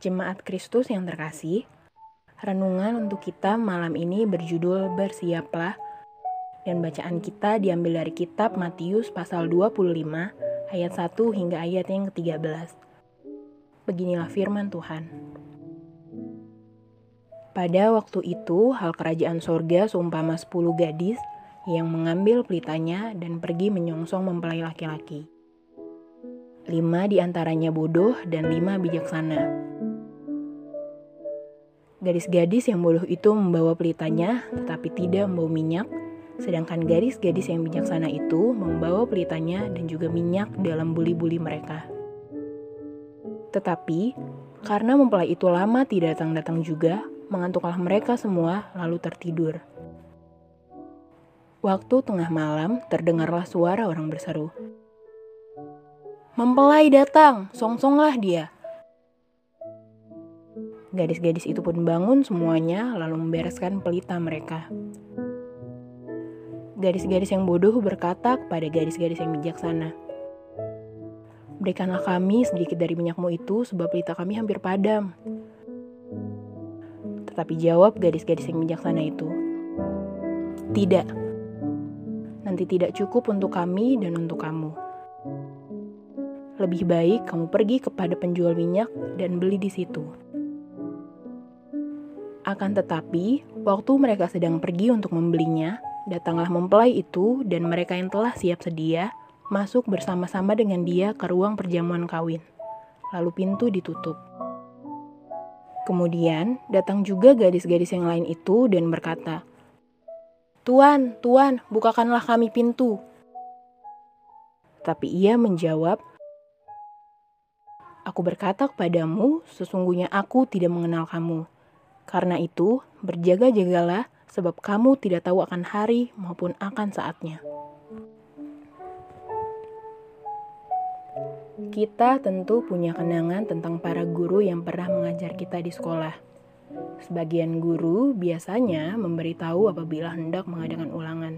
Jemaat Kristus yang terkasih, renungan untuk kita malam ini berjudul Bersiaplah dan bacaan kita diambil dari kitab Matius pasal 25 ayat 1 hingga ayat yang ke-13. Beginilah firman Tuhan. Pada waktu itu, hal kerajaan sorga seumpama sepuluh gadis yang mengambil pelitanya dan pergi menyongsong mempelai laki-laki. Lima di antaranya bodoh dan lima bijaksana. Gadis-gadis yang bodoh itu membawa pelitanya, tetapi tidak membawa minyak, sedangkan gadis-gadis yang bijaksana itu membawa pelitanya dan juga minyak dalam buli-buli mereka. Tetapi, karena mempelai itu lama tidak datang-datang juga, mengantuklah mereka semua lalu tertidur. Waktu tengah malam, terdengarlah suara orang berseru. Mempelai datang, songsonglah dia. Gadis-gadis itu pun bangun semuanya, lalu membereskan pelita mereka. Gadis-gadis yang bodoh berkata kepada gadis-gadis yang bijaksana, Berikanlah kami sedikit dari minyakmu itu, sebab pelita kami hampir padam. Tetapi jawab gadis-gadis yang bijaksana itu, Tidak, nanti tidak cukup untuk kami dan untuk kamu. Lebih baik kamu pergi kepada penjual minyak dan beli di situ. Akan tetapi, waktu mereka sedang pergi untuk membelinya, datanglah mempelai itu dan mereka yang telah siap sedia masuk bersama-sama dengan dia ke ruang perjamuan kawin. Lalu pintu ditutup. Kemudian datang juga gadis-gadis yang lain itu dan berkata, Tuan, Tuan, bukakanlah kami pintu. Tapi ia menjawab, Aku berkata kepadamu, sesungguhnya aku tidak mengenal kamu. Karena itu, berjaga-jagalah, sebab kamu tidak tahu akan hari maupun akan saatnya. Kita tentu punya kenangan tentang para guru yang pernah mengajar kita di sekolah. Sebagian guru biasanya memberitahu apabila hendak mengadakan ulangan.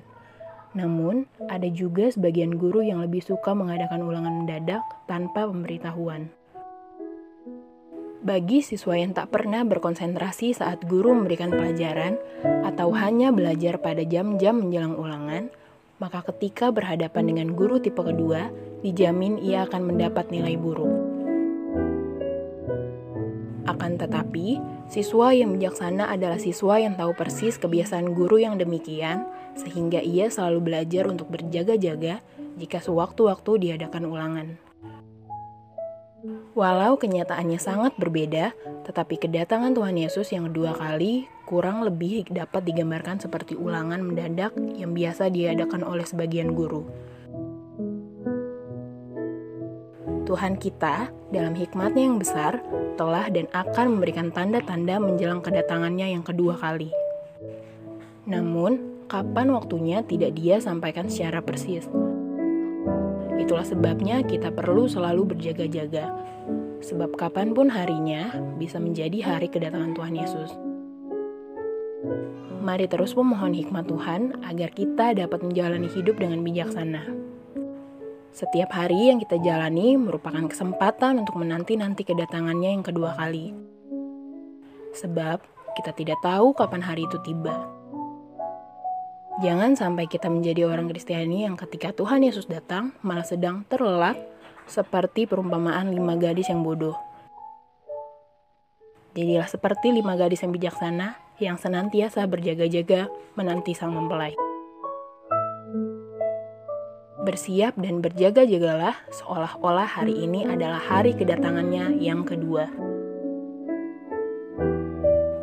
Namun, ada juga sebagian guru yang lebih suka mengadakan ulangan mendadak tanpa pemberitahuan. Bagi siswa yang tak pernah berkonsentrasi saat guru memberikan pelajaran atau hanya belajar pada jam-jam menjelang ulangan, maka ketika berhadapan dengan guru tipe kedua, dijamin ia akan mendapat nilai buruk. Akan tetapi, siswa yang bijaksana adalah siswa yang tahu persis kebiasaan guru yang demikian, sehingga ia selalu belajar untuk berjaga-jaga jika sewaktu-waktu diadakan ulangan. Walau kenyataannya sangat berbeda, tetapi kedatangan Tuhan Yesus yang kedua kali kurang lebih dapat digambarkan seperti ulangan mendadak yang biasa diadakan oleh sebagian guru. Tuhan kita, dalam hikmatnya yang besar, telah dan akan memberikan tanda-tanda menjelang kedatangannya yang kedua kali. Namun, kapan waktunya tidak dia sampaikan secara persis. Itulah sebabnya kita perlu selalu berjaga-jaga, sebab kapan pun harinya bisa menjadi hari kedatangan Tuhan Yesus. Mari terus memohon hikmat Tuhan agar kita dapat menjalani hidup dengan bijaksana. Setiap hari yang kita jalani merupakan kesempatan untuk menanti-nanti kedatangannya yang kedua kali. Sebab kita tidak tahu kapan hari itu tiba. Jangan sampai kita menjadi orang Kristiani yang ketika Tuhan Yesus datang malah sedang terlelap seperti perumpamaan lima gadis yang bodoh. Jadilah seperti lima gadis yang bijaksana yang senantiasa berjaga-jaga menanti sang mempelai. Bersiap dan berjaga-jagalah seolah-olah hari ini adalah hari kedatangannya yang kedua.